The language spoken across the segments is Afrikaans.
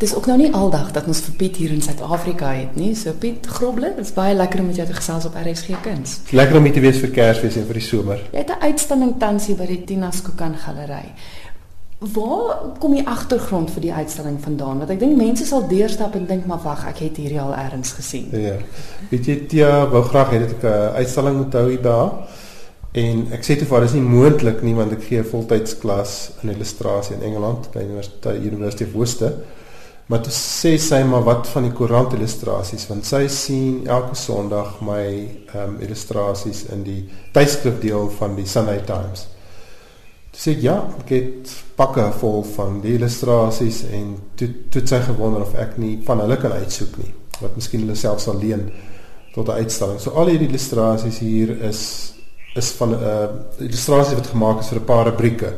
Dis ook nou nie aldag dat ons vir Piet hier in Suid-Afrika het nie. So Piet Grobler, dit is baie lekker om met jou te gesels op RSG Kuns. Lekker om hier te wees vir Kersfees en vir die somer. Jy het 'n uitstalling tans hier by die Tina Skokan Galery. Waar kom die agtergrond vir die uitstalling vandaan? Want ek dink mense sal deurstap en dink maar wag, ek het hierdie al elders gesien. Ja. Weet jy, Tia wou graag hê dat ek 'n uitstalling moet hou hier by haar. En ek sê toe vir haar dis nie moontlik nie want ek gee 'n voltydse klas in illustrasie in Engeland by Universiteit University of Worcester. Maar toe sê sy maar wat van die koerant illustrasies want sy sien elke Sondag my ehm um, illustrasies in die tydskrif deel van die Sunday Times. Toe sê ek ja, ek het pakke vol van die illustrasies en toe toe sy gewonder of ek nie van hulle kan uitsoek nie wat miskien hulle self sal leen tot 'n uitstalling. So al hierdie illustrasies hier is is van 'n uh, illustrasie wat gemaak is vir 'n paar rubrieke.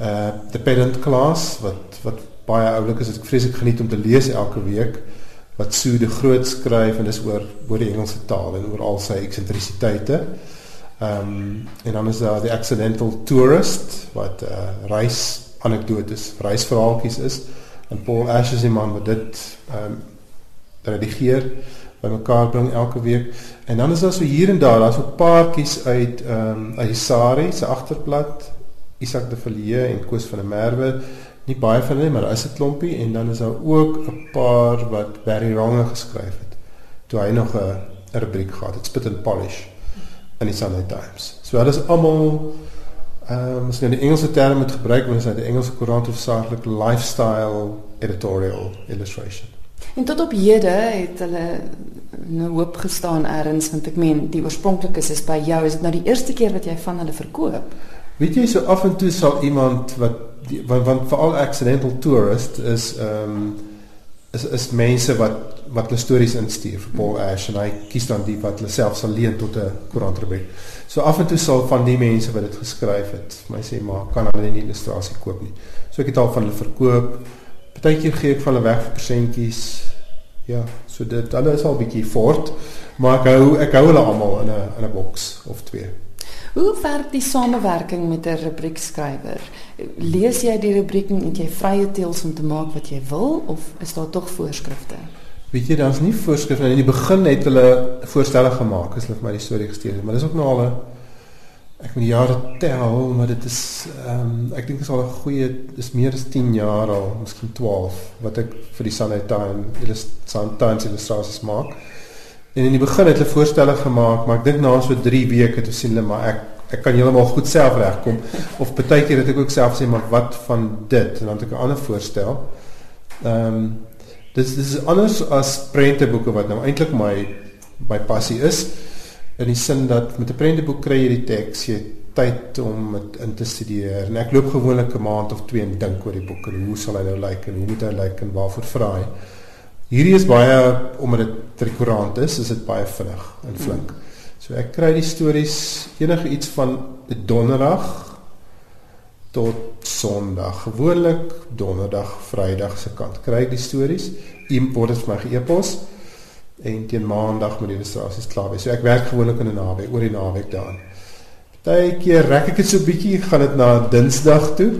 Uh the pedant class wat wat baie oulik is, ek vreeslik geniet om te lees elke week wat Sue de Groot skryf en dis oor oor die Engelse taal en oor al sy eksentrisiteite. Ehm um, en dan is daar the accidental tourist wat uh reis anekdotes, reisverhaaltjies is en Paul Ash is iemand wat dit ehm um, redigeer bymekaar bring elke week. En dan is daar so hier en daar, daar's ook paartjies uit ehm um, Isari se agterblad, Isak de Villiers en Koos van der Merwe. Nie baie van hulle, maar daar is 'n klompie en dan is daar ook 'n paar wat Barry Ronge geskryf het. Toe hy nog 'n rubriek gehad het, Spit and Polish in die Sunday Times. So hulle is almal ehm um, as jy die Engelse term moet gebruik, want dit is 'n Engelse koerant of saaklik lifestyle editorial illustration. En tot op hede het hulle 'n hoop gestaan ergens want ek meen die oorspronklike is, is by jou is dit nou die eerste keer wat jy van hulle verkoop. Weet jy so af en toe sal iemand wat die, want, want veral accidental tourist is ehm um, is is mense wat wat hulle stories instuur vir Paul Ash en hy kies dan die wat hulle self sal leen tot 'n koerantrubriek. So af en toe sal van die mense wat dit geskryf het, my sê maar kan hulle nie illustrasie koop nie. So ek het al van hulle verkoop. Partykeer gee ek van hulle weg vir persentjies. Ja, so dit hulle is al bietjie fort, maar ek hou ek hou hulle almal in 'n in 'n boks of twee. Hoe werk die samewerking met 'n rubriekskrywer? Lees jy die rubriek en het jy vrye teels om te maak wat jy wil of is daar tog voorskrifte? Weet jy, daar's nie voorskrifte nie. In die begin het hulle voorstelle gemaak as hulle vir my die storie gestuur het, maar dis ook nou al 'n ek moet die jare tel, maar dit is ehm um, ek dink dit is al 'n goeie dis meer as 10 jaar al, miskien 12 wat ek vir die Sunday Times Sunday Times illustrasies maak. En in die begin het hulle voorstelle gemaak, maar ek dink na so 3 weke toe sien hulle maar ek ek kan heeltemal goed self regkom of baie keer het ek ook self sê maar wat van dit en dan het ek 'n ander voorstel. Ehm um, dis dis is anders as prenteboeke wat nou eintlik my my passie is in die sin dat met 'n prenteboek kry jy die teks, jy tyd om dit in te studeer. En ek loop gewoonlik 'n maand of twee en dink oor die boek en hoe sal hy nou lyk en hoe moet hy lyk en waarvoor vra hy. Hierdie is baie omdat dit trikurant is, is dit baie vinnig en flink. Hmm. So ek kry die stories enige iets van donderdag tot sonderdag. Gewoonlik donderdag, vrydag se kant kry ek die stories. Iemand word dit vir my ge-e-pos en teen maandag moet die illustrasies klaar wees. So ek werk gewoonlik in 'n naweek, oor die naweek daarin. Partykeer rek ek dit so bietjie, gaan dit na Dinsdag toe.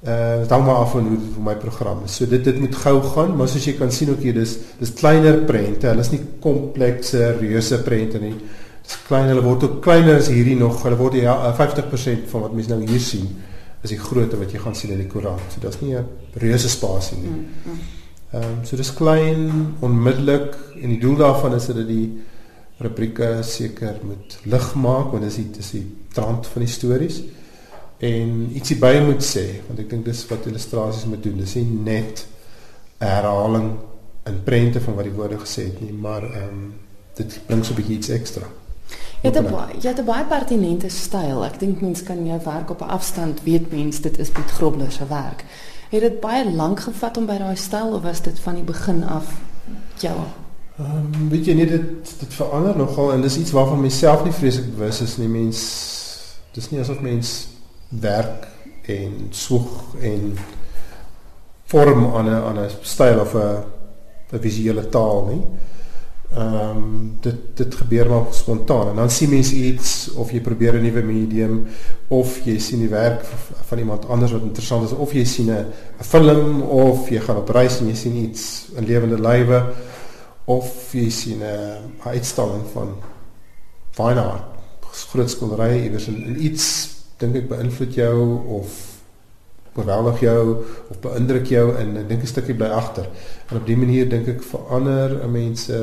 Uh dit hang maar af van hoe my program is. So dit dit moet gou gaan, maar soos jy kan sien ook hier dis dis kleiner prente. Hulle is nie komplekse reuse prente nie. Dis klein, hulle word ook kleiner as hierdie nog. Hulle word ja 50% van wat mense nou hier sien is die grootte wat jy gaan sien in die koerant. So dis nie 'n reuse spasie nie. Mm, mm. Ehm um, so dis klein, onmiddellik en die doel daarvan is dat die rubrieke seker moet lig maak want dis dit is die trant van die stories en ietsie by moet sê want ek dink dis wat illustrasies moet doen. Dis nie net herhaling in prente van wat die woorde gesê het nie, maar ehm um, dit bring so 'n bietjie iets ekstra. Ja, dit baie, ja, dit baie pertinente styl. Ek dink mense kan jou werk op 'n afstand weet mense dit is Piet Grobler se werk. Het dit baie lank gevat om by daai styl of was dit van die begin af jou? Ehm um, weet jy nie dit dit verander nogal en dis iets waarvan myself nie vreeslik bewus is nie mens dis nie asof mens werk en soek en vorm aan 'n aan 'n styl of 'n 'n visuele taal nie. Ehm um, dit dit gebeur maar spontaan en dan sien mense iets of jy probeer 'n nuwe medium of jy sien die werk van iemand anders wat interessant is of jy sien 'n film of jy gaan op reis en jy sien iets in lewende lywe of jy sien 'n uitstalling van fine art groot skilderye iewers in, in iets dink ek beïnvloed jou of oorweldig jou of beïndruk jou en ek dink 'n stukkie bly agter. En op dië manier dink ek verander 'n mens se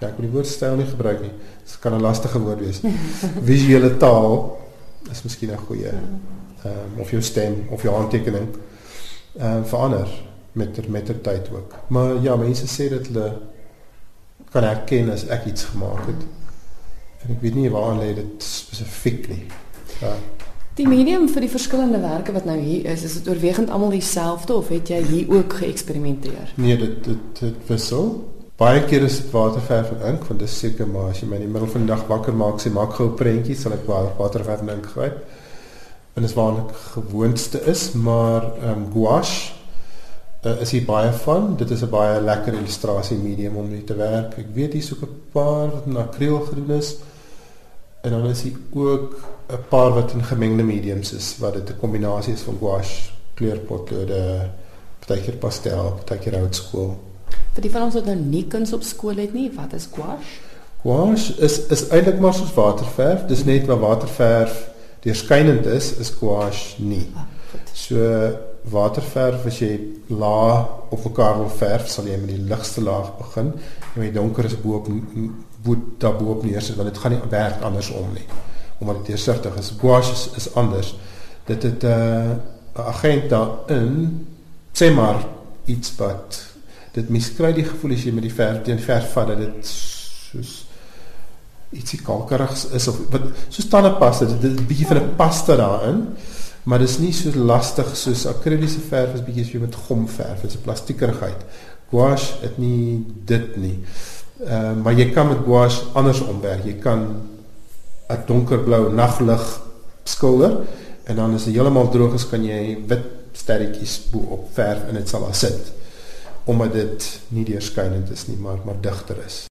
ja, ek wil die woord styl nie gebruik nie. Dit kan 'n lastige woord wees. Visuele taal is miskien 'n goeie ehm um, of jou stem of jou aantekening ehm um, verander met ter, met ter tyd ook. Maar ja, mense sê dat hulle kan herken as ek iets gemaak het. En ek weet nie waar lê dit spesifiek nie. Ja. Die medium vir die verskillende werke wat nou hier is, is dit oorwegend almal dieselfde of het jy hier ook geëksperimenteer? Nee, dit dit dit wissel. Baie keer is dit waterverf en ink, want dit seker maar as jy my in die middel van die dag wakker maak, sê maak gou 'n prentjie, sal ek waterverf en ink gryp. En dit is waarlik gewoonste is, maar ehm um, gouache uh, is hier baie van. Dit is 'n baie lekker illustrasie medium om mee te werk. Ek weet hier's ook 'n paar wat in akriel gedoen is. En dan is hier ook 'n paar wat in gemengde mediums is wat dit 'n kombinasie is van gouache, kleurpotlode, partykeer pastel, partykeer houtskool. Vir die van ons wat nou nie kuns op skool het nie, wat is gouache? Gouache is is eintlik maar soos waterverf, dis net waar waterverf deurskynend is, is gouache nie. Ah, so waterverf as jy laag op mekaar wil verf, sal jy met die ligste laag begin en met die donker is bo op bo daarbo op neersit want dit gaan nie werk andersom nie omdat dit deursigtig is. Gouache is, is anders. Dit het 'n uh, agent daarin sê maar iets wat dit miskry die gevoel as jy met die verf teen verf vat dat dit soos ietsie kalkerig is of wat soos tandepasta dit het 'n bietjie van 'n pasta daarin maar dit is nie so lastig soos akriliese verf is bietjie so met gomverf dit is 'n plastiekerigheid gouache het nie dit nie uh, maar jy kan met gouache andersom werk jy kan 'n donkerblou naglig skilder en dan as dit heeltemal droog is kan jy wit sterretjies bo op verf en dit sal daar sit omdat dit nie deurskynend is nie maar maar digter is